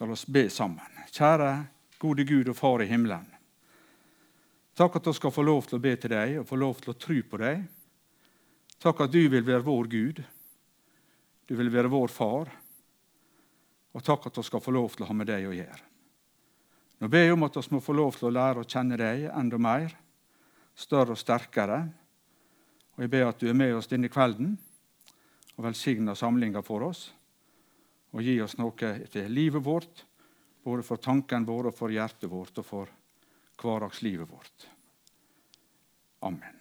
skal oss be sammen. Kjære gode Gud og Far i himmelen. Takk at vi skal få lov til å be til deg og få lov til å tro på deg. Takk at du vil være vår Gud. Du vil være vår far. Og takk at vi skal få lov til å ha med deg å gjøre. Nå ber jeg om at vi må få lov til å lære å kjenne deg enda mer, større og sterkere. Og Jeg ber at du er med oss denne kvelden og velsigner samlinga for oss. Og gi oss noe til livet vårt, både for tanken vår og for hjertet vårt og for hverdagslivet vårt. Amen.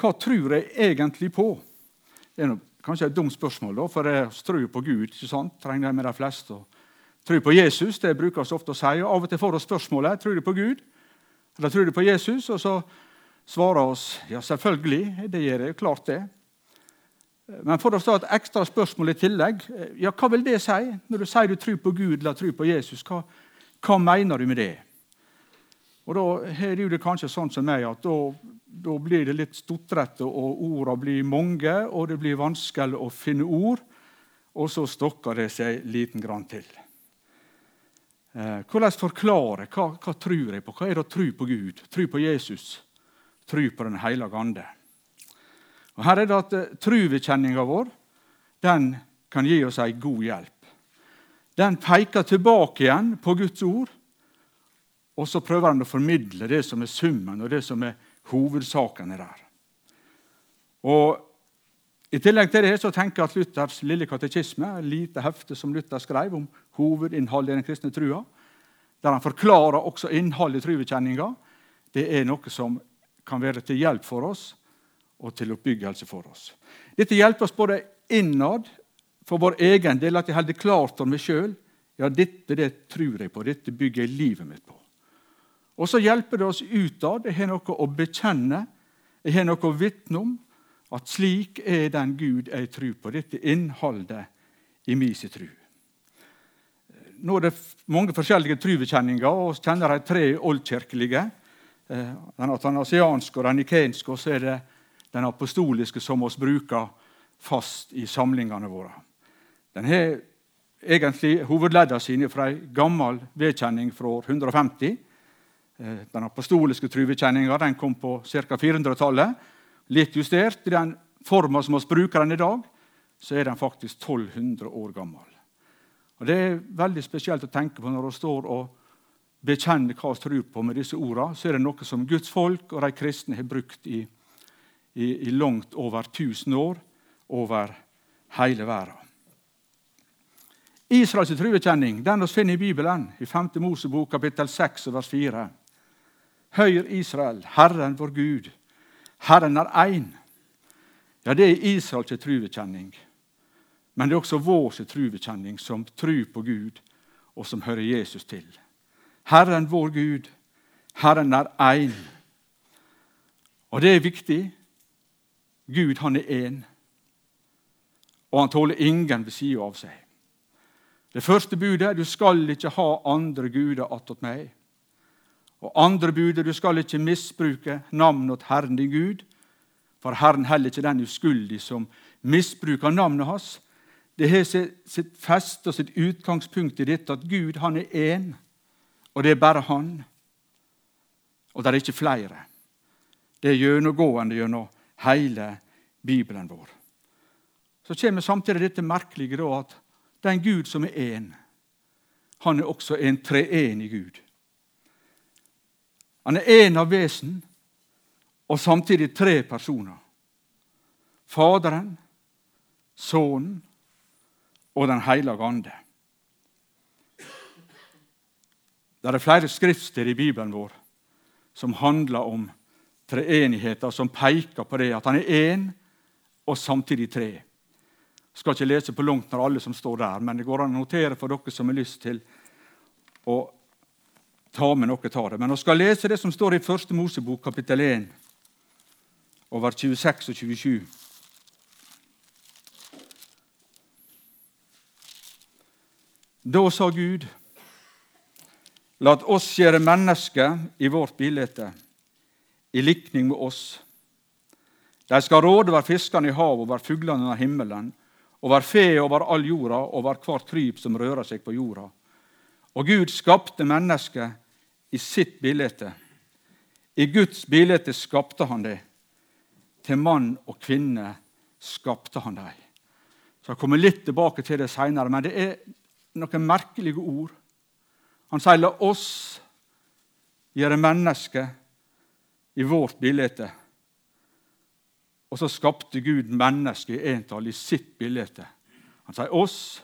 Hva tror jeg egentlig på? Det er kanskje et dumt spørsmål, da, for jeg tror på Gud. ikke sant? Trenger jeg med de fleste. Tror på Jesus, det bruker vi ofte å si. og Av og til får vi spørsmålet tror du på Gud eller tror du på Jesus. Og så svarer oss ja, selvfølgelig. Det gjør jeg. Klart det. Men for å ta et ekstra spørsmål i tillegg ja, hva vil det si? Når du sier du tror på Gud eller tror på Jesus, hva, hva mener du med det? Og Da er det jo kanskje sånn som meg at da, da blir det litt stotrete, og ordene blir mange, og det blir vanskelig å finne ord. Og så stokker det seg liten grann til. Eh, hvordan forklare? Hva, hva tror jeg på? Hva er det å tro på Gud? Tro på Jesus? Tro på Den hellige ande? Og Her er det at uh, Truvekjenninga vår den kan gi oss ei god hjelp. Den peker tilbake igjen på Guds ord, og så prøver han å formidle det som er summen og det som er hovedsakene der. Og I tillegg til det så tenker jeg at Luthers lille katekisme, lite hefte som Luther skrev om hovedinnholdet i den kristne trua, der han forklarer også innholdet i truvekjenninga, det er noe som kan være til hjelp for oss og til oppbyggelse for oss. Dette hjelper oss både innad for vår egen del, at jeg holder klart for meg sjøl. Ja, dette det tror jeg på. Dette bygger jeg livet mitt på. Og så hjelper det oss utad. Jeg har noe å bekjenne. Jeg har noe å vitne om. At slik er den Gud jeg tror på. Dette innholdet i min tro. Nå er det mange forskjellige trubekjenninger, og vi kjenner de tre oldkirkelige. Eh, den atanasianske og den nikenske, og så er det den apostoliske som vi bruker fast i samlingene våre. Den har egentlig hovedleddene sine fra ei gammel vedkjenning fra år 150. Eh, den apostoliske truvekjenninga kom på ca. 400-tallet. Litt justert i den forma som vi bruker den i dag, så er den faktisk 1200 år gammel. Og Det er veldig spesielt å tenke på når vi står og bekjenner hva vi tror på med disse ordene. Så er det noe som Guds folk og de kristne har brukt i, i, i langt over 1000 år over hele verden. Israels truekjenning den vi finner i Bibelen, i 5. Mosebok kapittel 6 vers 4. Høyr Israel, Herren vår Gud, Herren er én. Ja, det er Israels truekjenning. Men det er også vår truekjenning, som tror på Gud, og som hører Jesus til. Herren vår Gud, Herren er én. Og det er viktig. Gud, han er én. Og han tåler ingen ved sida av seg. Det første budet er du skal ikke ha andre guder attåt meg. Og andre budet du skal ikke misbruke navnet til Herren din Gud, for Herren heller ikke den uskyldig som misbruker navnet hans. Det har sitt feste og sitt utgangspunkt i dette at Gud han er én, og det er bare Han. Og det er ikke flere. Det er gjennomgående gjennom hele Bibelen vår. Så kommer samtidig dette merkelige da, at den Gud som er én, han er også en treenig Gud. Han er én av vesen og samtidig tre personer. Faderen, Sønnen og Den hellige ande. Det er flere skriftsteder i Bibelen vår som handler om treenigheten, som peker på det at han er én og samtidig tre skal ikke lese på langt når alle som står der, men det går an å notere for dere som har lyst til å ta med noe av det. Men jeg skal lese det som står i Første Mosebok, kapittel 1, over 26 og 27. Da sa Gud, la oss gjøre mennesker i vårt bilde, i likning med oss. De skal råde over fiskene i havet, over fuglene under himmelen, over fe, over all jorda, over hvert kryp som rører seg på jorda. Og Gud skapte mennesket i sitt bilde. I Guds bilde skapte han det. Til mann og kvinne skapte han dem. Så jeg kommer litt tilbake til det seinere, men det er noen merkelige ord. Han sier 'la oss gjøre mennesket i vårt bilde'. Og så skapte Gud mennesket i entall i sitt bilde. Han sier 'oss',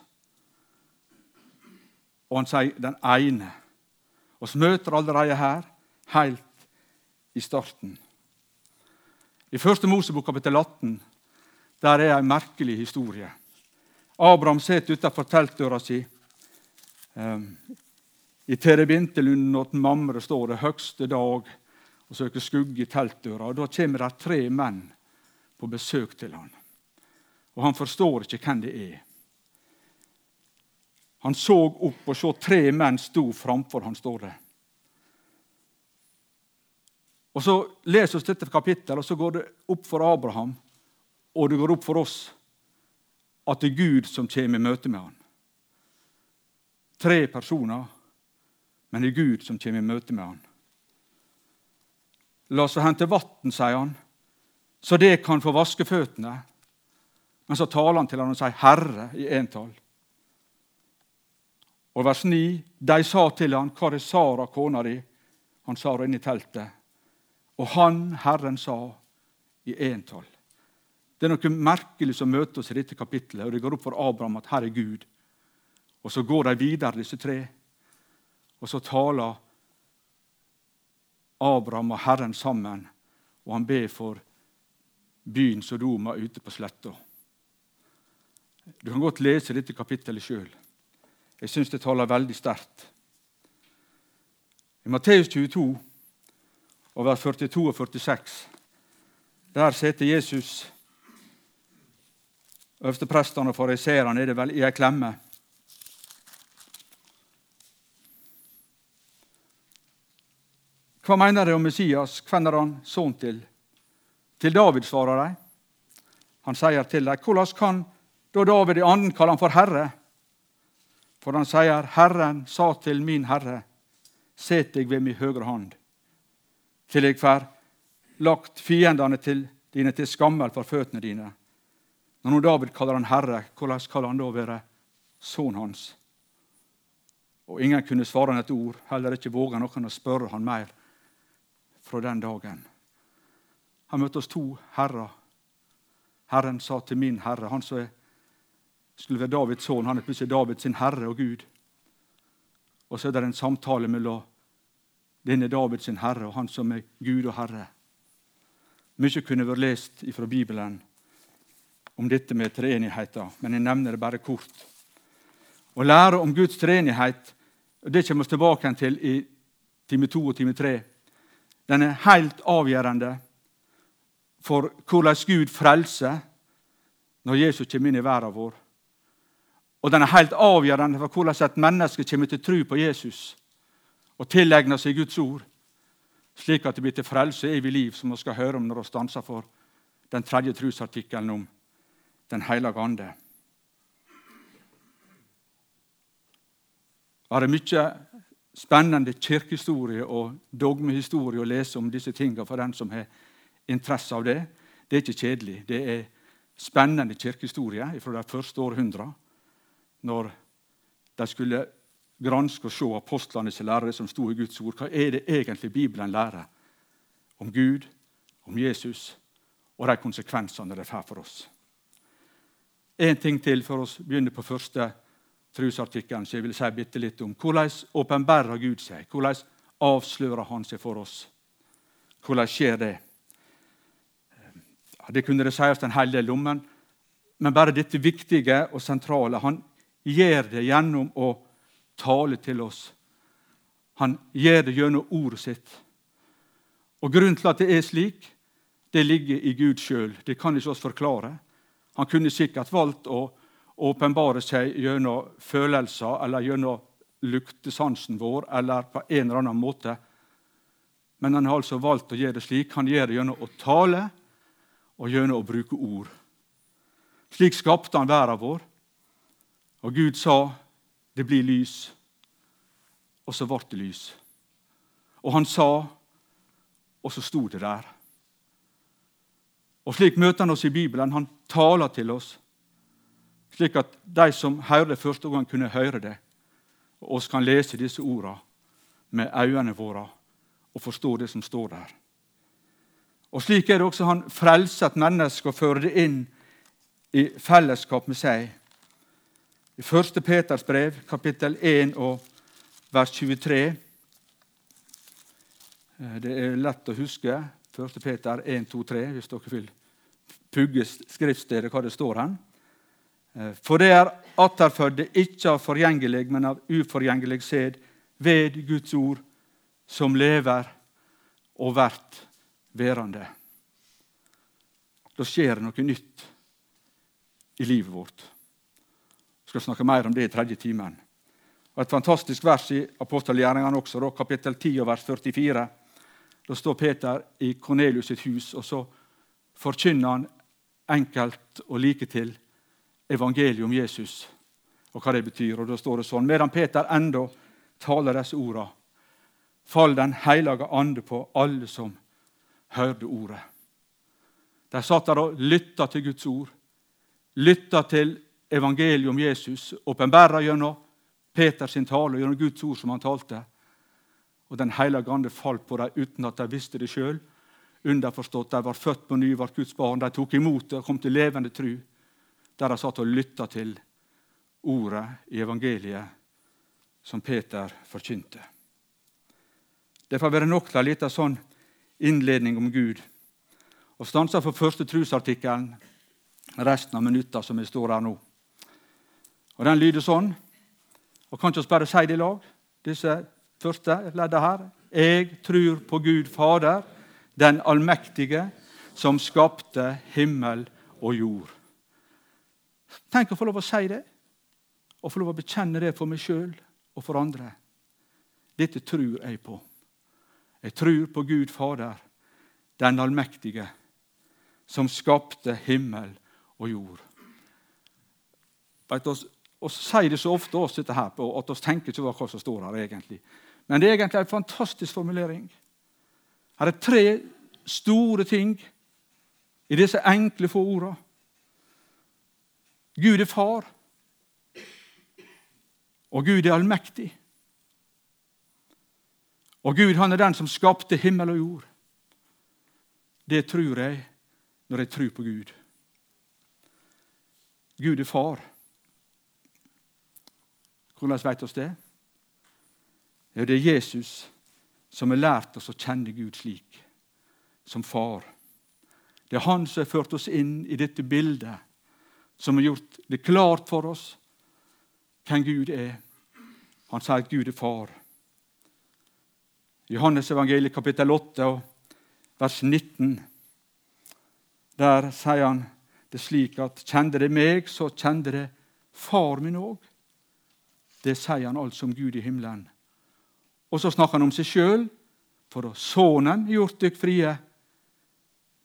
og han sier 'den ene'. Vi møter allerede her, helt i starten. I første Mosebok kapittel 18 der er en merkelig historie. Abraham sitter utenfor teltdøra si. Um, I terebintelunden åt Mamre står det 'høgste dag' og søker skugge i teltdøra. og Da kommer det tre menn på besøk til han. Og han forstår ikke hvem det er. Han så opp og så tre menn sto framfor han, står det. Og Så leser vi dette kapittelet, og så går det opp for Abraham og det går opp for oss at det er Gud som kommer i møte med han. Tre personer, men det er Gud som kommer i møte med han. La oss hente vann, sier han, så det kan få vaske føttene. Men så taler han til han og sier 'Herre' i entall. Og vers 9.: De sa til han, 'Hva er Sara, kona di?' Han sa det inne i teltet. Og han, Herren, sa i entall. Det er noe merkelig som møter oss i dette kapittelet. og Det går opp for Abraham at her er Gud. Og Så går de videre, disse tre, og så taler Abraham og Herren sammen, og han ber for byen Sodoma ute på sletta. Du kan godt lese dette kapittelet sjøl. Jeg syns det taler veldig sterkt. I Matteus 22, vers 42 og 46, der sitter Jesus Øversteprestene og fariseerne er i ei klemme. Hva mener de om Messias? Hvem er han sønn til? Til David, svarer de. Han sier til dem, hvordan kan da David i anden kalle han for Herre? For han sier, Herren sa til min Herre, set deg ved min høyre hånd, til jeg får lagt fiendene til dine til skammel for føttene dine. Når nå David kaller han herre, hvordan skal han da være sønnen hans? Og Ingen kunne svare han et ord, heller ikke våga noen å spørre han mer fra den dagen. Han møtte oss to herrer. Herren sa til min herre Han som skulle være Davids sønn, han er plutselig Davids sin herre og Gud. Og så er det en samtale mellom denne Davids sin herre og han som er Gud og Herre. Mye kunne vært lest fra Bibelen om dette med treenigheten, men jeg nevner det bare kort. Å lære om Guds treenighet det kommer vi tilbake til i time to og time tre. Den er helt avgjørende for hvordan Gud frelser når Jesus kommer inn i verden vår. Og den er helt avgjørende for hvordan et menneske kommer til tro på Jesus og tilegner seg Guds ord, slik at det blir til frelse evig liv, som vi skal høre om når vi stanser for den tredje trosartikkelen om den hellige ande. Det er mye spennende kirkehistorie og dogmehistorie å lese om disse tingene for den som har interesse av det. Det er ikke kjedelig. Det er spennende kirkehistorie fra de første århundrene, når de skulle granske og se apostlenes lærere som sto i Guds ord. Hva er det egentlig Bibelen lærer om Gud, om Jesus og de konsekvensene det får for oss? En ting til for oss begynner på første trosartikkelen. Så jeg vil si litt om Hvordan åpenbærer Gud seg? Hvordan avslører Han seg for oss? Hvordan skjer det? Det kunne det sies en hel del om, men, men bare dette viktige og sentrale. Han gjør det gjennom å tale til oss. Han gjør det gjennom ordet sitt. Og Grunnen til at det er slik, det ligger i Gud sjøl. Det kan ikke oss forklare. Han kunne sikkert valgt å åpenbare seg gjennom følelser eller gjennom luktesansen vår eller på en eller annen måte. Men han har altså valgt å gjøre det slik. Han gjør det gjennom å tale og gjennom å bruke ord. Slik skapte han verden vår. Og Gud sa, 'Det blir lys', og så ble det lys. Og han sa, og så sto det der. Og Slik møter han oss i Bibelen. Han taler til oss, slik at de som hører det første gang, kunne høre det. Og oss kan lese disse ordene med øynene våre og forstå det som står der. Og Slik er det også han frelser et menneske og fører det inn i fellesskap med seg. I 1. Peters brev, kapittel 1 og vers 23 eh, Det er lett å huske. 1. Peter 1, 2, 3, hvis dere vil pugge skriftstedet hva det står hen. Eh, For det er atterfødde ikke av forgjengelig, men av uforgjengelig sæd, ved Guds ord, som lever og vert værende. Da skjer det noe nytt i livet vårt. Jeg skal snakke mer om det i tredje timen. Og Et fantastisk vers i apostelgjerningene også, kapittel 10 vers 44. Da står Peter i Kornelius sitt hus, og så forkynner han enkelt og like til evangeliet om Jesus og hva det betyr. Og Da står det sånn Medan Peter enda taler disse orda, fall Den hellige ande på alle som hørte ordet. De satt der og lytta til Guds ord, lytta til evangeliet om Jesus, åpenbæra gjennom Peters tale, gjennom Guds ord som han talte. Og Den hellige ande falt på dem uten at de visste det sjøl. Underforstått, de var født på ny, var Guds barn. De tok imot det og kom til levende tru. Der de satt og lytta til ordet i evangeliet som Peter forkynte. Det får være nok til en liten sånn innledning om Gud. Og stanser for første trusartikkelen resten av minutta som vi står her nå. Og Den lyder sånn, og kan ikke bare si det i lag, disse første leddene her? Jeg tror på Gud Fader, den allmektige, som skapte himmel og jord. Tenk å få lov å si det, og få lov å bekjenne det for meg sjøl og for andre. Dette tror jeg på. Jeg tror på Gud Fader, den allmektige, som skapte himmel og jord. Vet, oss, sier det så ofte oss dette her på, at vi tenker ikke hva som står her. egentlig. Men det er egentlig en fantastisk formulering. Her er tre store ting i disse enkle få ordene. Gud er far, og Gud er allmektig. Og Gud han er den som skapte himmel og jord. Det tror jeg når jeg tror på Gud. Gud er far. Hvordan vet vi det? Ja, det er Jesus som har lært oss å kjenne Gud slik, som far. Det er Han som har ført oss inn i dette bildet, som har gjort det klart for oss hvem Gud er. Han sier at Gud er far. Johannes evangeliet kapittel 8 vers 19. Der sier han det slik at kjente det meg, så kjente det far min òg. Det sier han altså om Gud i himmelen. Og så snakker han om seg sjøl. For da Sønnen gjort dykk frie,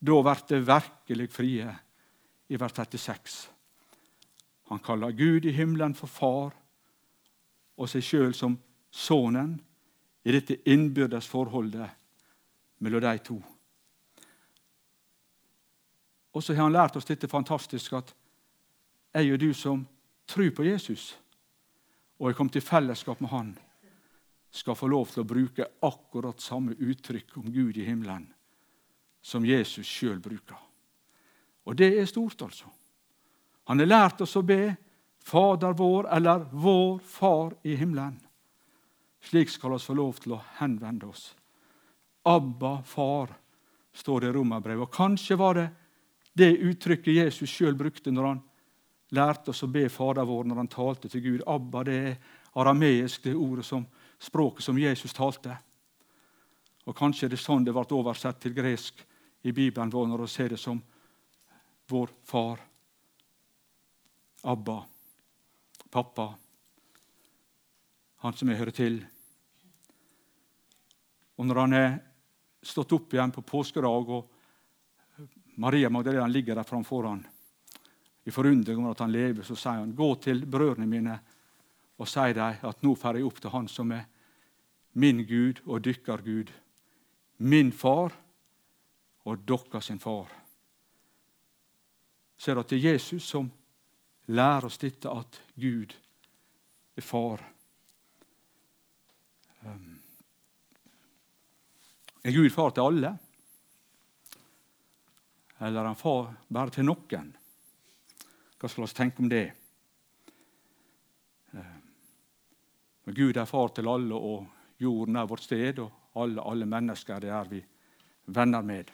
da blir det virkelig frie, i vers 36. Han kaller Gud i himmelen for far og seg sjøl som Sønnen i dette innbyrdes forholdet mellom de to. Og så har han lært oss dette fantastisk at jeg og du som tror på Jesus, og er kommet i fellesskap med Han, skal få lov til å bruke akkurat samme uttrykk om Gud i himmelen som Jesus sjøl bruker. Og det er stort, altså. Han har lært oss å be Fader vår eller Vår Far i himmelen. Slik skal vi få lov til å henvende oss. Abba, far, står det i Romerbrevet. Og kanskje var det det uttrykket Jesus sjøl brukte når han lærte oss å be Fader vår når han talte til Gud. Abba, det er arameisk, det ordet som, språket som Jesus talte. Og Kanskje er det sånn det ble oversett til gresk i Bibelen vår når vi ser det som vår far. Abba, pappa han som jeg hører til. Og når han er stått opp igjen på påskedag, og Maria Magdalena ligger der framfor han i forundring over at han lever, så sier han, 'Gå til brødrene mine og si dem at nå får jeg opp til Han som er min Gud og dykker Gud, min far og deres sin far.' Ser at det til Jesus som lærer oss dette, at Gud er far. Um, er Gud far til alle? Eller er han far bare til noen? Hva skal vi tenke om det? Men Gud er far til alle, og jorden er vårt sted, og alle, alle mennesker det er vi venner med.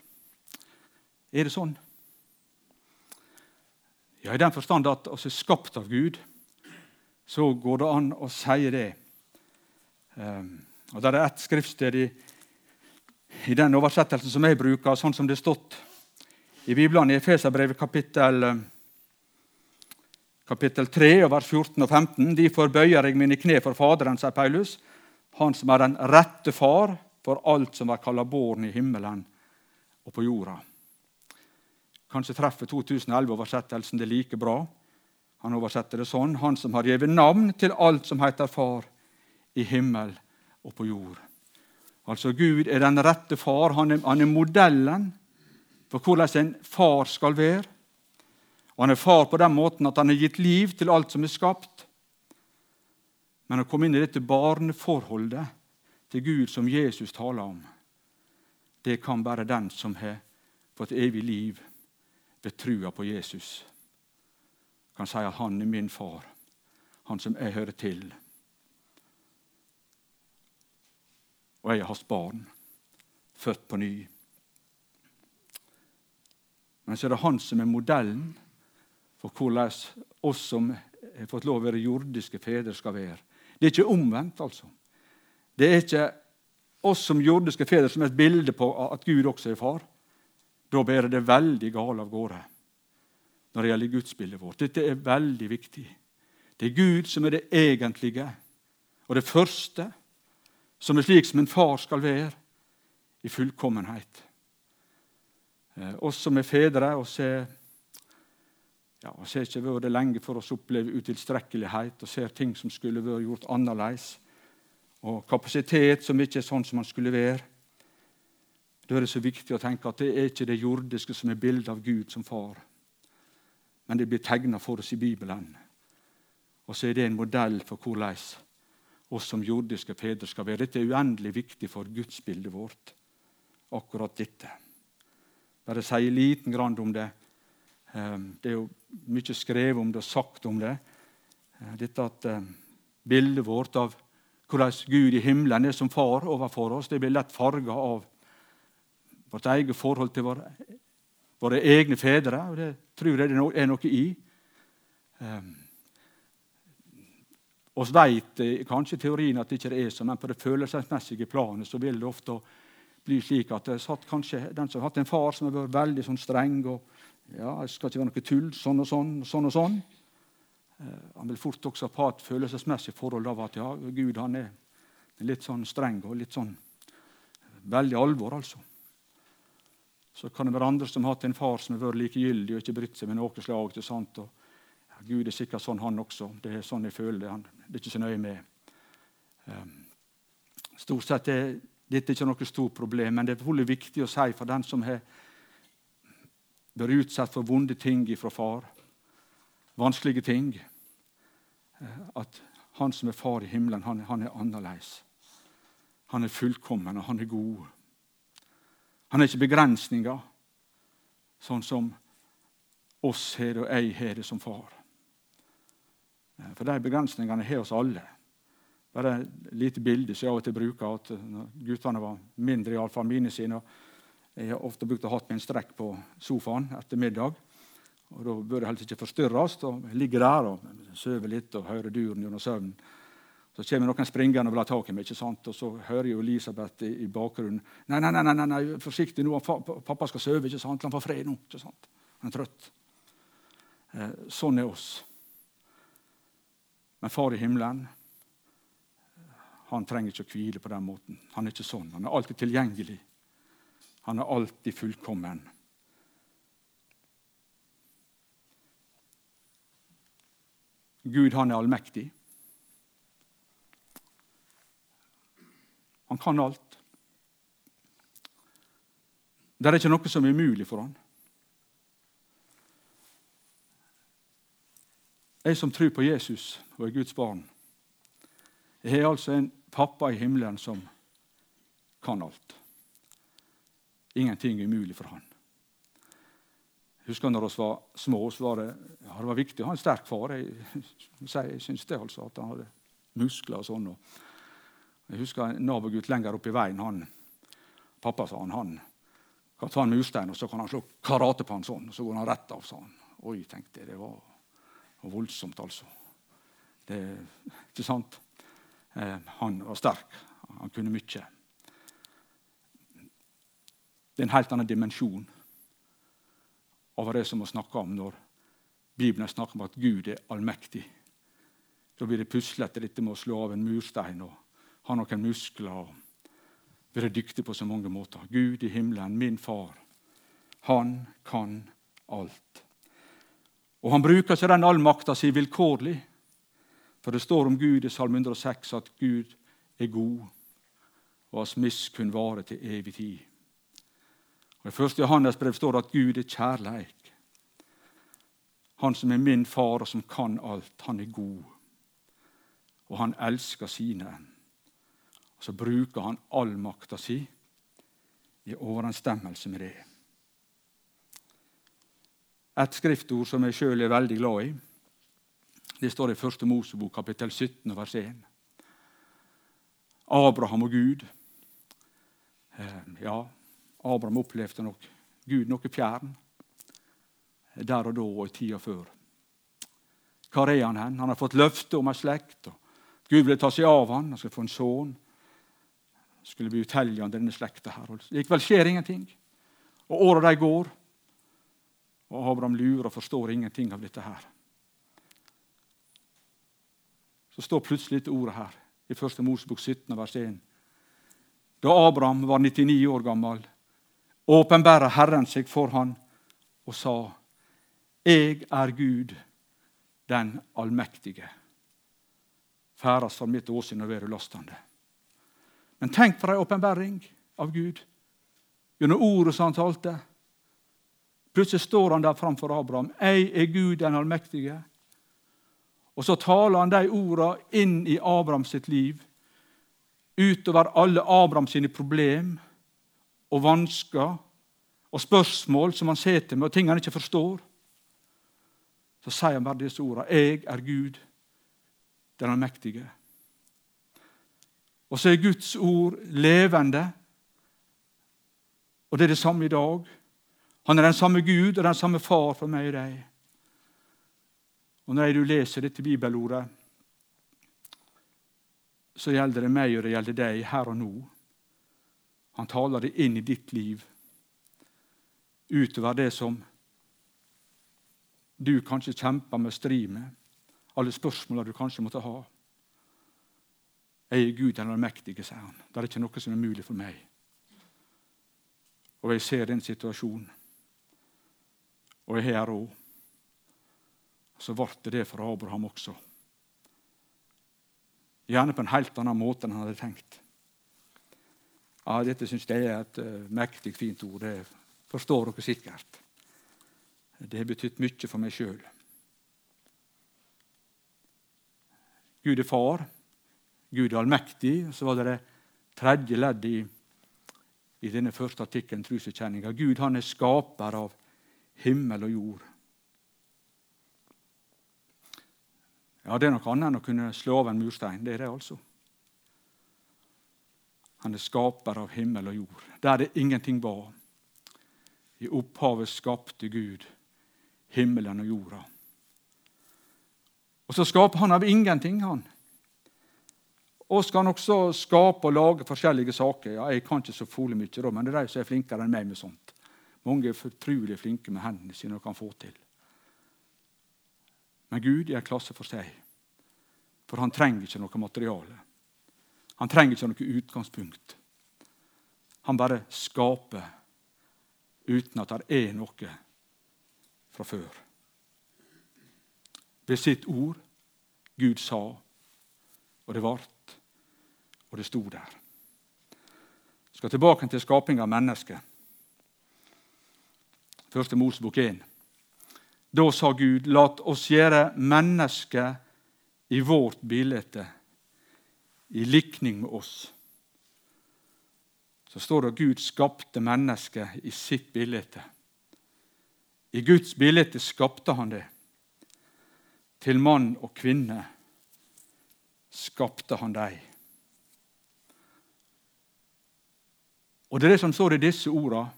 Er det sånn? Ja, I den forstand at vi er skapt av Gud, så går det an å si det. Um, og Det er ett skriftsted i, i den oversettelsen som jeg bruker, sånn som det er stått i Bibelen i Efeserbrevet kapittel, kapittel 3, vers 14 og 15. Derfor bøyer jeg mine kne for Faderen, sier Paulus, han som er den rette far for alt som er kalla born i himmelen og på jorda. Kanskje treffer 2011-oversettelsen det like bra. Han oversetter det sånn Han som har gitt navn til alt som heter Far i himmel og på jord. Altså Gud er den rette far. Han er, han er modellen for hvordan en far skal være. Og Han er far på den måten at han har gitt liv til alt som er skapt. Men å komme inn i dette barneforholdet til Gud som Jesus taler om, det kan bare den som har fått evig liv ved trua på Jesus. Kan si at han er min far, han som jeg hører til. Og jeg er hans barn, født på ny. Men så er det han som er modellen for hvordan oss som har fått lov å være jordiske fedre, skal være. Det er ikke omvendt, altså. Det er ikke oss som jordiske fedre som er et bilde på at Gud også er far. Da bærer det veldig galt av gårde når det gjelder gudsbildet vårt. Dette er veldig viktig. Det er Gud som er det egentlige og det første, som er slik som en far skal være, i fullkommenhet. Eh, oss som er fedre, oss er ja, Vi har ikke vært det lenge for oss opplever utilstrekkelighet og ser ting som skulle vært gjort annerledes. Og kapasitet som ikke er sånn som man skulle være. Da er det så viktig å tenke at det er ikke det jordiske som er bildet av Gud som far, men det blir tegna for oss i Bibelen. Og så er det en modell for hvordan oss som jordiske fedre skal være. Dette er uendelig viktig for gudsbildet vårt, akkurat dette. Bare si liten grann om det. Ehm, det er jo mye skrevet om det og sagt om det. Eh, dette at eh, Bildet vårt av hvordan Gud i himmelen er som far overfor oss, det blir lett farga av vårt eget forhold til våre, våre, egne fedre. og Det tror jeg det er noe i. Um, oss vet kanskje i teorien at det ikke er sånn, men på det følelsesmessige planet så vil det ofte bli slik at det satt kanskje den som har hatt en far som har vært veldig sånn streng og ja, det skal ikke være noe tull, sånn og sånn, sånn og sånn. Eh, han vil fort også ha et følelsesmessig forhold av at ja, Gud han er litt sånn streng og litt sånn veldig alvor, altså. Så kan det være andre som har hatt en far som har vært likegyldig og ikke brydd seg med noe slag. til sant? Og, ja, Gud er sikkert sånn, han også. Det er sånn jeg føler det. Han, det er ikke så nøye med. Um, stort sett er dette ikke noe stort problem, men det er veldig viktig å si for den som har vært utsatt for vonde ting fra far, vanskelige ting, eh, at han som er far i himmelen, han, han er annerledes. Han er fullkommen, og han er god. Han har ikke begrensninger, sånn som oss har det, og jeg har det som far. Eh, for de begrensningene har oss alle. Bare et lite bilde som jeg av og til bruker. at når Guttene var mindre, iallfall mine sine. Jeg har ofte brukt å ha en strekk på sofaen etter middag. og Da bør det helst ikke forstyrres. og Jeg ligger der og sover litt og hører duren gjennom søvnen. Så kommer noen springende og vil ha tak i meg, ikke sant? og så hører jeg Elisabeth i, i bakgrunnen. Nei, nei, nei, nei, nei, forsiktig nå, pappa skal sove. ikke sant? Han får fred nå. ikke sant? Han er trøtt. Eh, sånn er oss. Men far i himmelen han trenger ikke å hvile på den måten. Han er ikke sånn. Han er alltid tilgjengelig. Han er alltid fullkommen. Gud, han er allmektig. Han kan alt. Det er ikke noe som er umulig for han. Jeg som tror på Jesus og er Guds barn, jeg har altså en pappa i himmelen som kan alt. Ingenting er umulig for han. Jeg husker når vi var små, så var det, ja, det var viktig å ha en sterk far. Jeg, jeg syns det, altså, at han hadde muskler og sånn. Jeg husker en nabogutt lenger oppe i veien. han, Pappa sa han, han kan ta en murstein og så kan han slå karate på han sånn, og så går han rett av. sa han. Oi, tenkte jeg, det var, var voldsomt, altså. Det, ikke sant? Eh, han var sterk. Han kunne mye. Det er en helt annen dimensjon av det som vi snakker om når Bibelen snakker om at Gud er allmektig. Da blir det puslete, dette med å slå av en murstein og ha noen muskler. og være dyktig på så mange måter. Gud i himmelen, min far, han kan alt. Og han bruker ikke den allmakta si vilkårlig. For det står om Gud i Salme 106 at Gud er god, og hans miskunn varer til evig tid. Og I 1. Johannes brev står det at Gud er kjærleik. Han som er min far, og som kan alt, han er god. Og han elsker sine. Og så bruker han all makta si i overensstemmelse med det. Et skriftord som jeg sjøl er veldig glad i, det står i 1. Mosebok kapittel 17 vers 1. Abraham og Gud. Eh, ja, Abraham opplevde nok Gud noe fjern der og da og i tida før. Hvor er han hen? Han har fått løfte om ei slekt. og Gud vil ta seg av han, han skal få en sønn skulle bli utelljende, denne slekta her. Likevel skjer ingenting. Og åra de går, og Abraham lurer og forstår ingenting av dette her. Så står plutselig dette ordet her i 1. Mosebok 17, vers 1. Da Abraham var 99 år gammel, åpenbæra Herren seg for han og sa:" Jeg er Gud, den allmektige. Færast for mitt åsyn og være ulastende. Men tenk for ei åpenbaring av Gud gjennom ordet som han talte. Plutselig står han der framfor Abraham. 'Jeg er Gud den allmektige.' Og så taler han de ordene inn i Abraham sitt liv, utover alle Abraham sine problem og vansker og spørsmål som han sitter med, og ting han ikke forstår. Så sier han bare disse ordene. 'Jeg er Gud, den allmektige'. Og så er Guds ord levende. Og det er det samme i dag. Han er den samme Gud og den samme far for meg og deg. Og når du leser dette bibelordet, så gjelder det meg og det gjelder deg her og nå. Han taler det inn i ditt liv, utover det som du kanskje kjemper med stri med, alle spørsmålene du kanskje måtte ha. Jeg er Gud den allmektige, sier han. Det er ikke noe som er mulig for meg. Og jeg ser den situasjonen. Og jeg har råd. Så ble det for Abraham også. Gjerne på en helt annen måte enn han hadde tenkt. Ja, Dette syns jeg er et uh, mektig fint ord. Det forstår dere sikkert. Det har betydd mye for meg sjøl. Gud er far. Gud allmektig. Så var det det tredje leddet i, i denne første artikkelen, truserkjenninga. Gud han er skaper av himmel og jord. Ja, Det er noe annet enn å kunne slå av en murstein. Det er det, altså. Han er skaper av himmel og jord. Der det ingenting var. I opphavet skapte Gud himmelen og jorda. Og så skaper han av ingenting, han. Og skal han også skape og lage forskjellige saker. Ja, Jeg kan ikke så fole mye, men det er de som er flinkere enn meg med sånt. Mange er fortrulig flinke med hendene sine og kan få til. Men Gud er en klasse for seg. For han trenger ikke noe materiale. Han trenger ikke noe utgangspunkt. Han bare skaper uten at det er noe fra før. Ved sitt ord Gud sa, og det vart, og det sto der. Jeg skal tilbake til skaping av mennesket. Første Mosebok 1. Da sa Gud, lat oss gjøre mennesket i vårt bilde, i likning med oss. Så står det at Gud skapte mennesket i sitt bilde. I Guds bilde skapte han det. Til mann og kvinne skapte han dem. Og Det er det som står i disse ordene,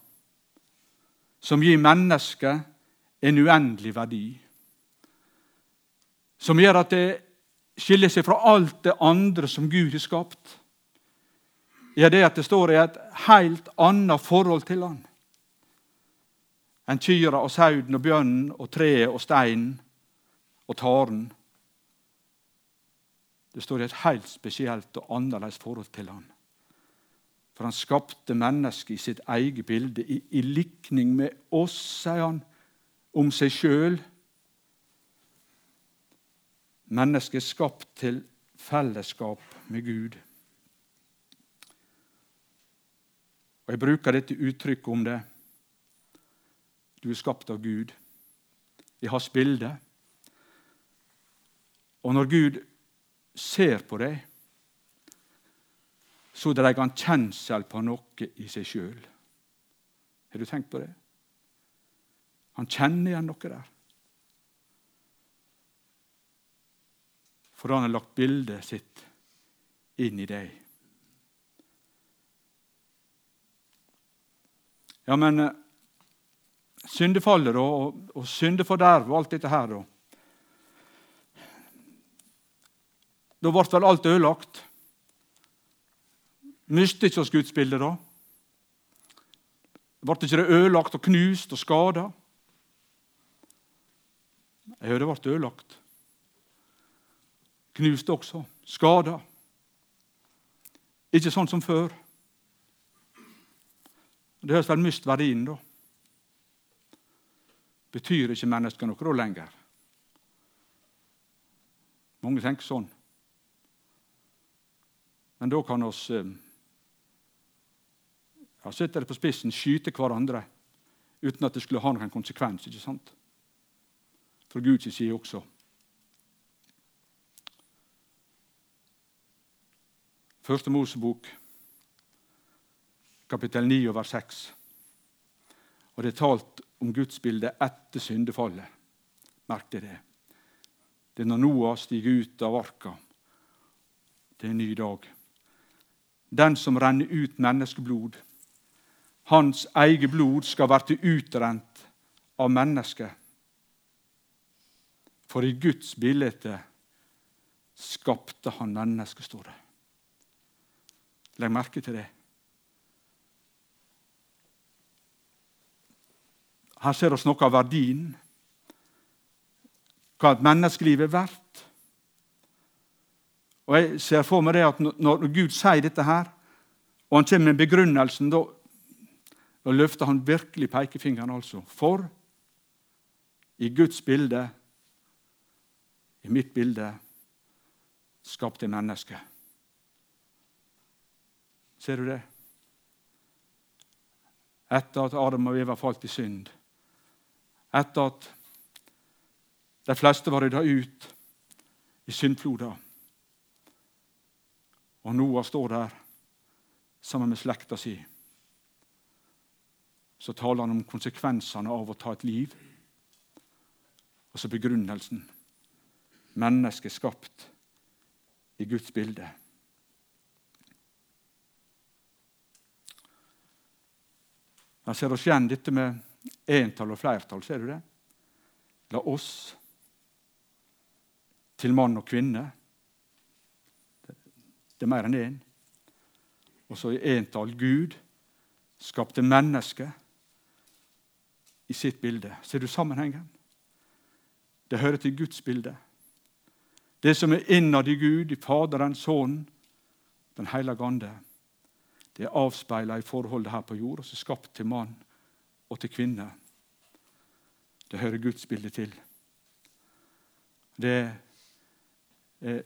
som gir mennesket en uendelig verdi. Som gjør at det skiller seg fra alt det andre som Gud har skapt. Ja, det at det står i et helt annet forhold til han enn kyrne og sauden og bjørnen og treet og steinen og taren. Det står i et helt spesielt og annerledes forhold til han. For han skapte mennesket i sitt eget bilde, i, i likning med oss, sier han, om seg sjøl. Mennesket er skapt til fellesskap med Gud. Og Jeg bruker dette uttrykket om det. Du er skapt av Gud i hans bilde. Og når Gud ser på deg, så dreier han kjensel på noe i seg sjøl. Har du tenkt på det? Han kjenner igjen noe der. For han har lagt bildet sitt inn i deg. Ja, men eh, syndefallet og, og syndeforderv og alt dette her da Da ble vel alt ødelagt. Miste ikke oss gudsbildet da? Ble ikke det ødelagt og knust og skada? Ja, det ble ødelagt. Knust også. Skada. Ikke sånn som før. Det høres vel mist verdien, da. Betyr ikke mennesket noe da lenger? Mange tenker sånn. Men da kan oss eh, ja, setter det på spissen, skyte hverandre uten at det skulle ha noen konsekvens. ikke sant? Fra Guds side også. Første Mosebok, kapittel 9 over 6. Og det er talt om gudsbildet etter syndefallet. Merk deg det. Det er når Noah stiger ut av arka. Det er en ny dag. Den som renner ut menneskeblod, hans eget blod skal bli utrent av mennesket. For i Guds bilde skapte han mennesket, står det. Legg merke til det. Her ser vi noe av verdien, hva et menneskeliv er verdt. Og Jeg ser for meg det at når Gud sier dette her, og han kommer med begrunnelsen, da da løfter han virkelig pekefingeren, altså. For i Guds bilde, i mitt bilde, skapte mennesket. Ser du det? Etter at Adam og Eva falt i synd, etter at de fleste var rydda ut i syndfloda, og Noah står der sammen med slekta si så taler han om konsekvensene av å ta et liv. Og så begrunnelsen mennesket skapt i Guds bilde. Her ser oss igjen dette med entall og flertall. Ser du det? La oss til mann og kvinne. Det er mer enn én. Og så i entall Gud skapte mennesket i sitt bilde. Ser du sammenhengen? Det hører til Guds bilde. Det som er innad i Gud, i Faderen, Sønnen, Den hellige ande, det er avspeila i forholdet her på jord, og så skapt til mann og til kvinne. Det hører Guds bilde til. Det, er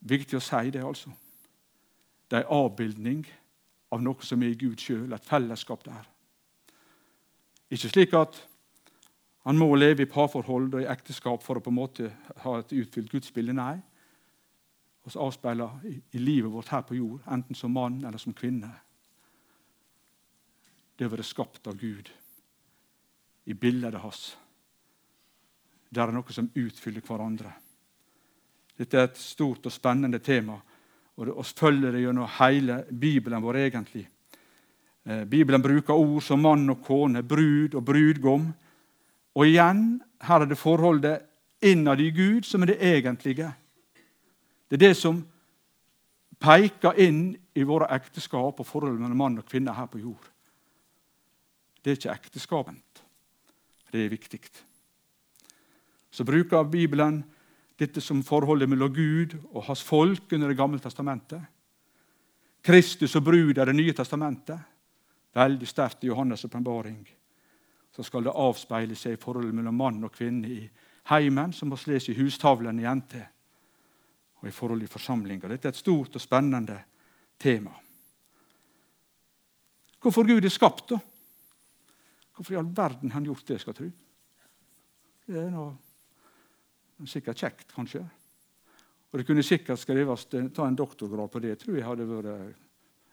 viktig å si det, altså. Det er en avbildning av noe som er i Gud sjøl, et fellesskap der. Ikke slik at han må leve i parforhold og i ekteskap for å på en måte ha et utfylt gudsbilde. Nei. Vi avspeiler i, livet vårt her på jord, enten som mann eller som kvinne. Det å være skapt av Gud i bildet hans. Det er noe som utfyller hverandre. Dette er et stort og spennende tema, og vi følger det gjennom hele Bibelen vår. egentlig. Eh, Bibelen bruker ord som mann og kone, brud og brudgom. Og igjen, her er det forholdet innad i Gud som er det egentlige. Det er det som peker inn i våre ekteskap og forholdet mellom mann og kvinne her på jord. Det er ikke ekteskapet. Det er viktig. Så bruker Bibelen dette som forholdet mellom Gud og hans folk under Det gamle testamentet. Kristus og brud er Det nye testamentet. Veldig sterkt i Johannes' åpenbaring. Så skal det avspeile seg i forholdet mellom mann og kvinne i heimen, som vi leser i hustavlen i NT, og i forhold i forsamlinger. Dette er et stort og spennende tema. Hvorfor Gud er skapt, da? Hvorfor i all verden har han gjort det, skal jeg tro? Det er noe Sikkert kjekt, kanskje. Og Det kunne sikkert skrives, ta en doktorgrad på det. Jeg tror jeg hadde vært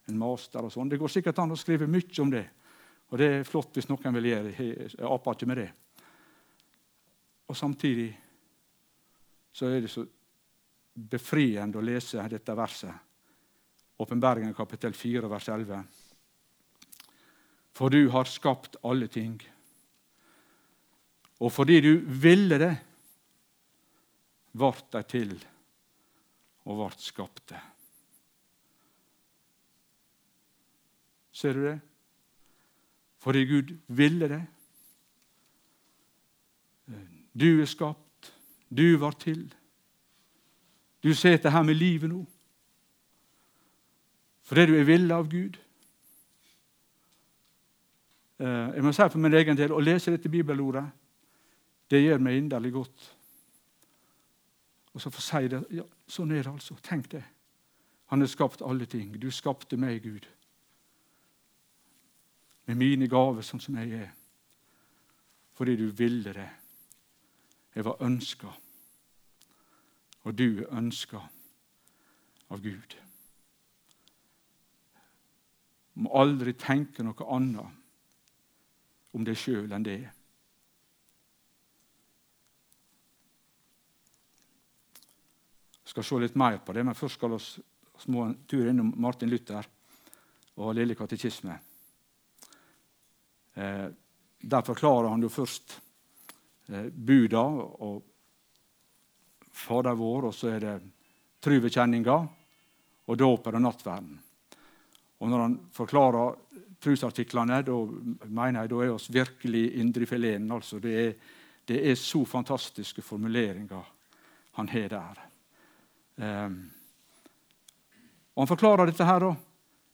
en master. og sånn. Det går sikkert an å skrive mye om det. Og det er flott hvis noen vil gjøre det. Jeg aper ikke med det. Og samtidig så er det så befriende å lese dette verset. Åpenbaringen kapittel 4, vers 11. For du har skapt alle ting. Og fordi du ville det, vart de til og vart skapte. Ser du det? Fordi Gud ville det. Du er skapt, du var til. Du sitter her med livet nå fordi du er villet av Gud. Eh, jeg må si for min egen del, Å lese dette bibelordet det gjør meg inderlig godt. Og så får jeg si det. Ja, sånn er det altså. Tenk det. Han har skapt alle ting. Du skapte meg, Gud. Med mine gaver sånn som jeg er. Fordi du ville det. Jeg var ønska. Og du er ønska av Gud. Du må aldri tenke noe annet om deg sjøl enn det. Jeg skal se litt mer på det, men først skal vi en tur innom Martin Luther og Lille katekisme. Eh, der forklarer han jo først eh, buda og Fader vår, og så er det truvekjenninga og dåpen og nattverden. Og når han forklarer trusartiklene, da mener jeg da er oss virkelig indrefileten. Altså, det, er, det er så fantastiske formuleringer han har der. Eh, og Han forklarer dette her, da.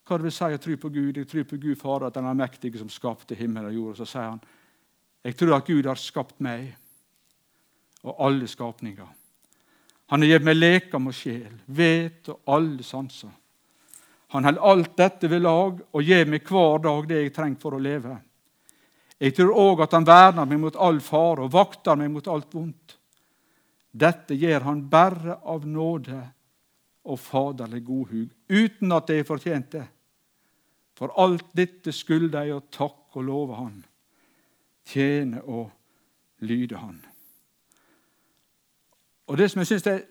Hva det vil si å tro på Gud. Jeg tror på Gud Fader, at han er som skapte himmel og jord. Og så sier han jeg tror at Gud har skapt meg og alle skapninger. Han har gitt meg lekam og sjel, vet og alle sanser. Han holder alt dette ved lag og gir meg hver dag det jeg trenger for å leve. Jeg tror òg at han verner meg mot all fare og vakter meg mot alt vondt. Dette gjør han bare av nåde og faderlig godhug, uten at jeg fortjent det. For alt dette skulle jeg å takke og love Han, tjene og lyde Han. Og Det som jeg synes er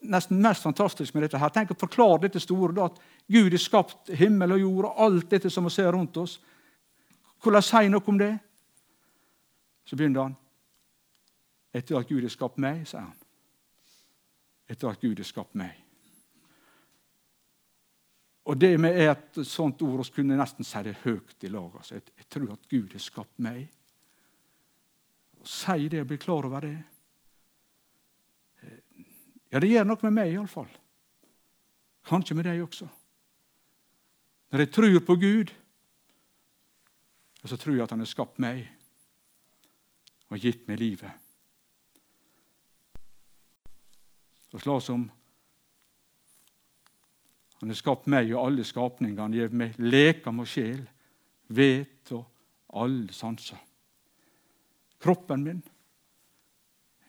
nesten mest fantastisk med dette, her, tenk å forklare dette store, da, at Gud har skapt himmel og jord og alt dette som vi ser rundt oss. Hvordan si noe om det? Så begynner han. Etter at Gud har skapt meg, sier han. Etter at Gud har skapt meg. Og Det med et sånt ord vi kunne nesten si det høyt i lag. Altså. Jeg, jeg, tror at Gud har skapt meg. Og Si det og bli klar over det. Ja, det gjør noe med meg iallfall. Kanskje med deg også. Når jeg tror på Gud, så tror jeg at Han har skapt meg og gitt meg livet. Og slå som Han har skapt meg og alle skapningene. Han gir meg leker med sjel, vet og alle sanser. Kroppen min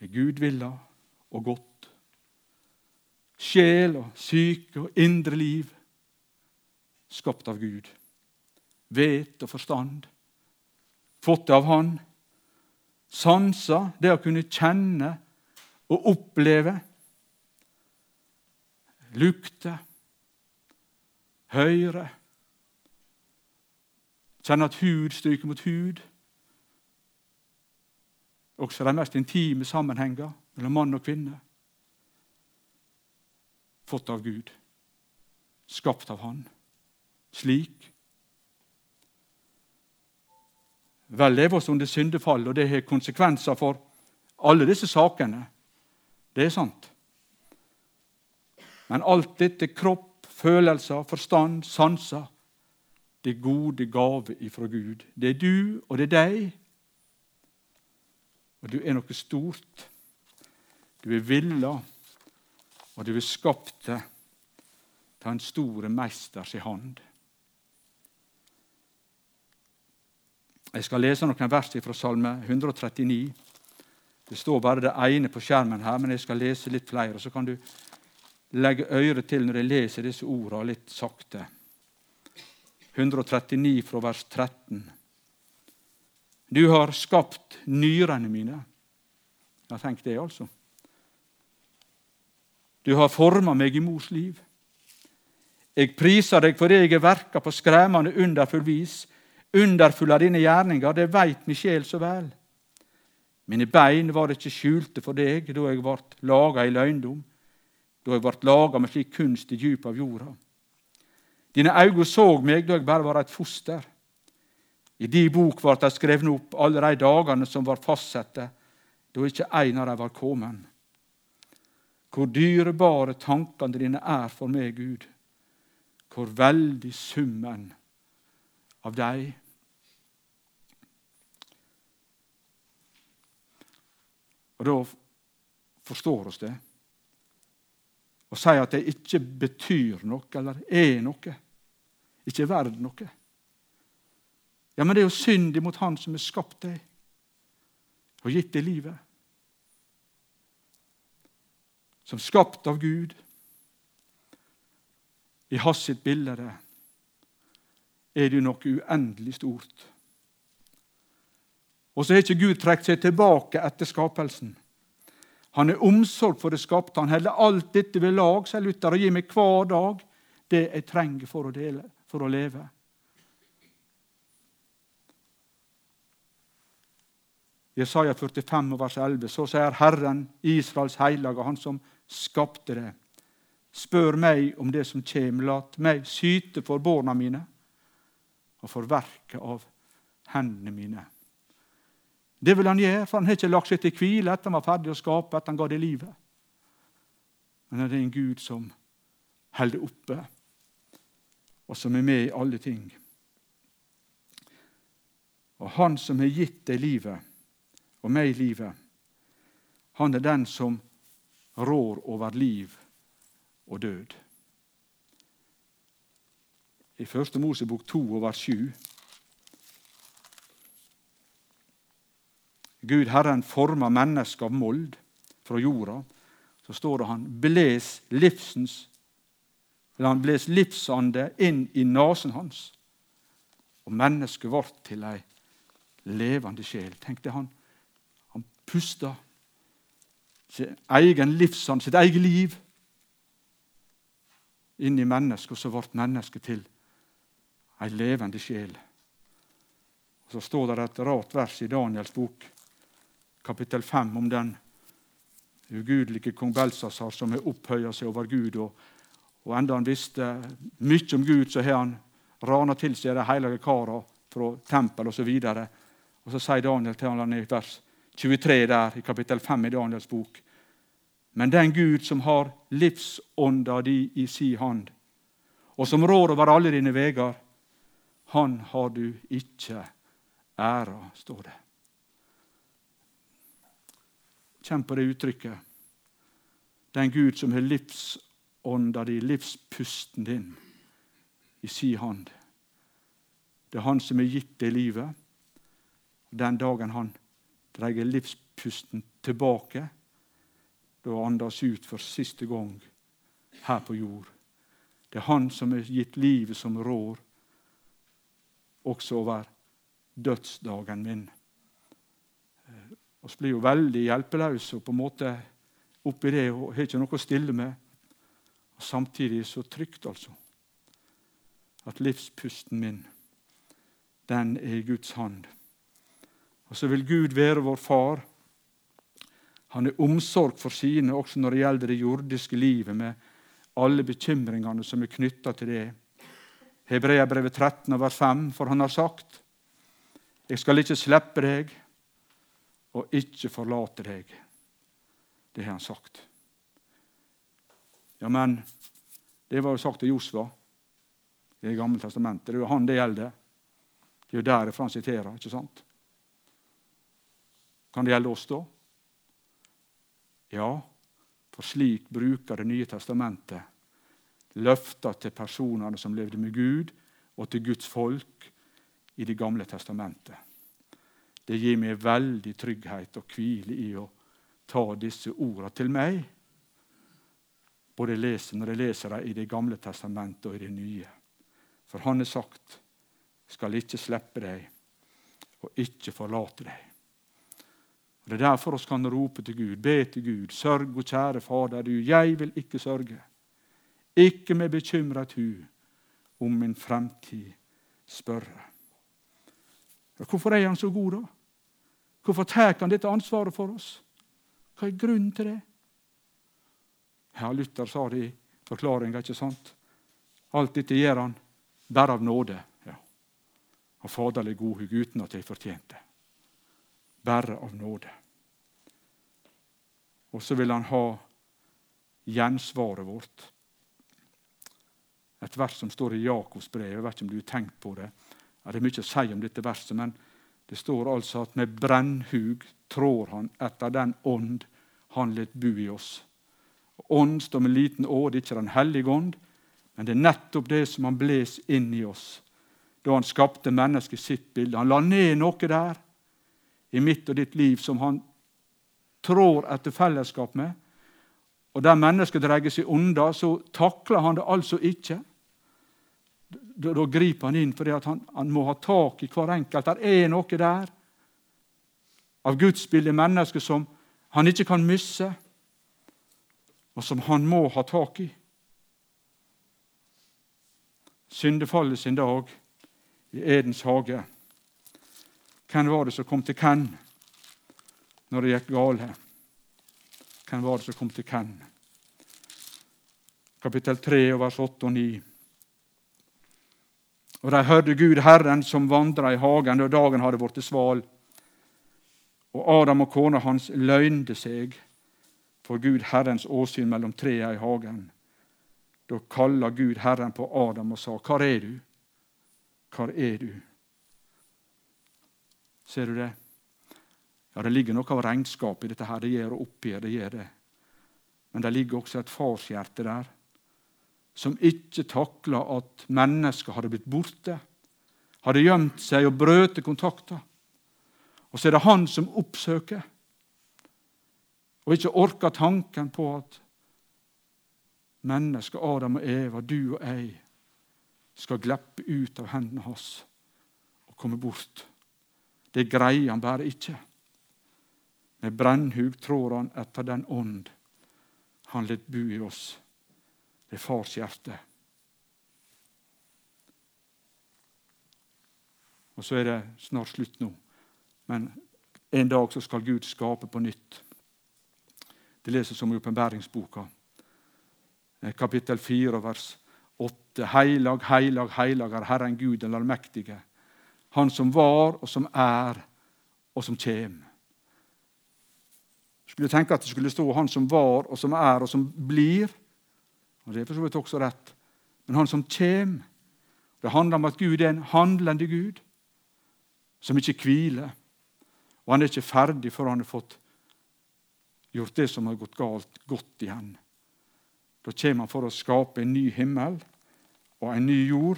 er gudvilla og godt. Sjel og syke og indre liv skapt av Gud. Vet og forstand, fått det av Han. Sanser, det å kunne kjenne og oppleve. Lukte, høre. Kjenne at hud stryker mot hud. Også de mest intime sammenhenger mellom mann og kvinne. Fått av Gud, skapt av Han. Slik Vel lever oss under syndefall, og det har konsekvenser for alle disse sakene. Det er sant. Men alt dette kropp, følelser, forstand, sanser det gode gave ifra Gud. Det er du, og det er deg. Og du er noe stort. Du er villa, og du er skapt til en store mesters hand. Jeg skal lese noen vers fra Salme 139. Det står bare det ene på skjermen her, men jeg skal lese litt flere. Så kan du legge øret til når jeg leser disse ordene litt sakte. 139 fra vers 13. Du har skapt nyrene mine. Ja, tenk det, altså. Du har forma meg i mors liv. Jeg priser deg fordi jeg er verka på skremmende underfull vis underfull av dine gjerninger, det veit mi sjel så vel. Mine bein var ikke skjulte for deg da jeg ble laga i løgndom, da jeg ble laga med slik kunst i djupet av jorda. Dine øyne så meg da jeg bare var et foster. I di bok ble det skrevet opp alle de dagene som var fastsette, da ikke en av dem var kommet. Hvor dyrebare tankene dine er for meg, Gud. Hvor veldig summen av deg Og Da forstår oss det. Å si at det ikke betyr noe eller er noe, ikke er verd noe. Ja, men det er jo synd imot Han som har skapt deg og gitt deg livet. Som skapt av Gud i hans sitt bilde er det noe uendelig stort. Og så har ikke Gud trukket seg tilbake etter skapelsen. Han har omsorg for det skapte. Han holder alt dette ved lag, sier Luther, og gir meg hver dag det jeg trenger for å, dele, for å leve. Jesaja 45, vers 11, så sier Herren, Israels hellige, han som skapte det. Spør meg om det som kjem, lat meg syte for barna mine og for verket av hendene mine. Det vil han gjøre, for han har ikke lagt seg til hvile etter han var ferdig å skape, etter han ga det livet. Men det er en Gud som holder oppe, og som er med i alle ting. Og Han som har gitt deg livet, og meg livet, han er den som rår over liv og død. I Første Mosebok 2 over 7 Gud Herren forma mennesket av mold fra jorda, så står det han bles livsens eller han bles livsande inn i nesen hans. Og mennesket ble til ei levende sjel. Tenk det, han, han pusta sin egen livsand, sitt eget liv, inn i mennesket, og så ble mennesket til ei levende sjel. Og Så står det et rart vers i Daniels bok kapittel 5 om den ugudelige kong Belsasar som har opphøya seg over Gud. Og, og enda han visste mye om Gud, så har han rana til seg de hellige kara fra tempel osv. Og, så og så sier Daniel til han i vers 23 der, i kapittel 5 i Daniels bok. Men den Gud som har livsånda di i si hand, og som rår over alle dine veger, han har du ikke æra, står det. Kjenn på det uttrykket. Den Gud som har livsånda di, livspusten din, i si hand. Det er Han som har gitt deg livet. Den dagen Han dreier livspusten tilbake, da andas ut for siste gang her på jord. Det er Han som har gitt livet som rår, også over dødsdagen min. Vi blir jo veldig hjelpeløse og på en måte oppi det og har ikke noe å stille med. Og Samtidig så trygt, altså, at livspusten min, den er i Guds hand. Og så vil Gud være vår far. Han er omsorg for sine også når det gjelder det jordiske livet, med alle bekymringene som er knytta til det. Hebreabrevet 13, vers 5, for han har sagt:" Jeg skal ikke slippe deg og ikke forlate deg. Det har han sagt. Ja, men det var jo sagt til Josva i Det gamle testamentet. Det er jo han det gjelder. Det er jo derifra han siterer. ikke sant? Kan det gjelde oss, da? Ja, for slik bruker Det nye testamentet løfter til personene som levde med Gud, og til Guds folk i Det gamle testamentet. Det gir meg veldig trygghet og hvile i å ta disse ordene til meg. Både leser når jeg leser dem i Det gamle testamentet og i Det nye. For han har sagt, 'Skal ikke slippe deg og ikke forlate deg'. Og Det er derfor vi kan rope til Gud, be til Gud, sørg, og kjære Fader, du, jeg vil ikke sørge. Ikke med bekymret hu om min fremtid spørre. Hvorfor er han så god, da? Hvorfor tar han dette ansvaret for oss? Hva er grunnen til det? Ja, Luther sa det i forklaringa, ikke sant? Alt dette gjør han bare av nåde. Ja. Av faderlig godhug, uten at jeg fortjente det. Bare av nåde. Og så vil han ha gjensvaret vårt. Et vers som står i Jakobs brev. Jeg vet ikke om du har tenkt på det. Det er mye å si om dette verset, men det står altså at med brennhug trår han etter den ånd han let bo i oss. Ånd står med liten å, det er ikke Den hellige ånd, men det er nettopp det som han bles inn i oss da han skapte mennesket sitt bilde. Han la ned noe der i mitt og ditt liv som han trår etter fellesskap med. Og der mennesket dreier seg unna, så takler han det altså ikke da, da griper han inn fordi han, han, må ha tak i hver enkelt. Det er noe der av Guds bilde mennesker som han ikke kan miste, og som han må ha tak i. Syndefallet sin dag i Edens hage. Hvem var det som kom til hvem når det gikk galt? Hvem var det som kom til hvem? Kapittel 3, vers 8 og 9. Og de hørte Gud Herren som vandra i hagen da dagen hadde blitt sval. Og Adam og kona hans løgnde seg for Gud Herrens åsyn mellom trea i hagen. Da kalla Gud Herren på Adam og sa, 'Hvor er du? Hvor er du?' Ser du det? Ja, Det ligger noe av regnskap i dette. her, Det gjør oppgjør, det gjør det. Men det ligger også et farshjerte der som ikke takla at mennesker hadde blitt borte, hadde gjemt seg og brøt kontakter. Og så er det han som oppsøker, og ikke orker tanken på at mennesket Adam og Eva, du og jeg, skal glippe ut av hendene hans og komme bort. Det greier han bare ikke. Med brennhug trår han etter den ånd han lot bo i oss. Det er fars hjerte. Og så er det snart slutt nå. Men en dag så skal Gud skape på nytt. Det leses om i åpenbæringsboka, eh, kapittel 4, vers 8. Heilag, heilag, heilag er Herren Gud den allmektige. Han som var, og som er, og som kjem. Skulle tenke at det skulle stå 'Han som var, og som er, og som blir'. Og Det er for så vidt også rett. Men han som kommer Det handler om at Gud er en handlende Gud som ikke hviler. Og han er ikke ferdig før han har fått gjort det som har gått galt, godt igjen. Da kommer han for å skape en ny himmel og en ny jord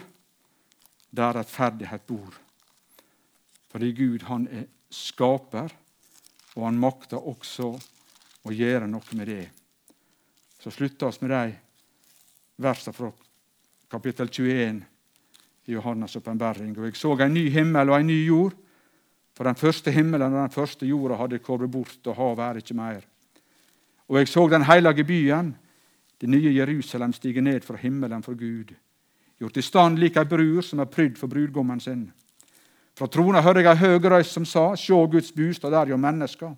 der rettferdighet bor. Fordi Gud han er skaper, og han makter også å gjøre noe med det. Så slutter vi med de versene fra kapittel 21 i Johannes' åpenbaring. Og jeg så en ny himmel og en ny jord. For den første himmelen og den første jorda hadde kommet bort, og havet er ikke mer. Og jeg så den hellige byen, det nye Jerusalem, stige ned fra himmelen for Gud, gjort i stand lik ei brur som er prydd for brudgommen sin. Fra trona hører jeg ei høg røyst som sa, Sjå Guds bostad der jo mennesker.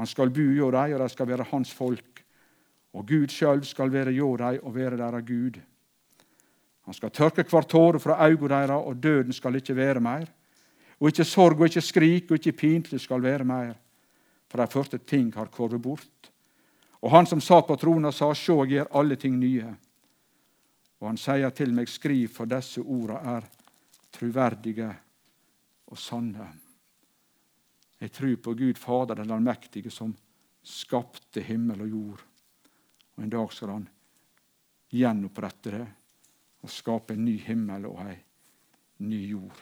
Han skal bo hjå dei, og dei skal være hans folk. Og Gud sjølv skal være hjå dei og være deira Gud. Han skal tørke hver tåre fra auga deira, og døden skal ikke være mer. Og ikke sorg og ikke skrik og ikke pintelig skal være mer. For dei første ting har kommet bort. Og han som sa på trona, sa, Sjå, jeg gjer alle ting nye. Og han sier til meg, skriv, for disse orda er truverdige og sanne. Jeg tror på Gud Fader den allmektige, som skapte himmel og jord. Og en dag skal han gjenopprette det og skape en ny himmel og ei ny jord.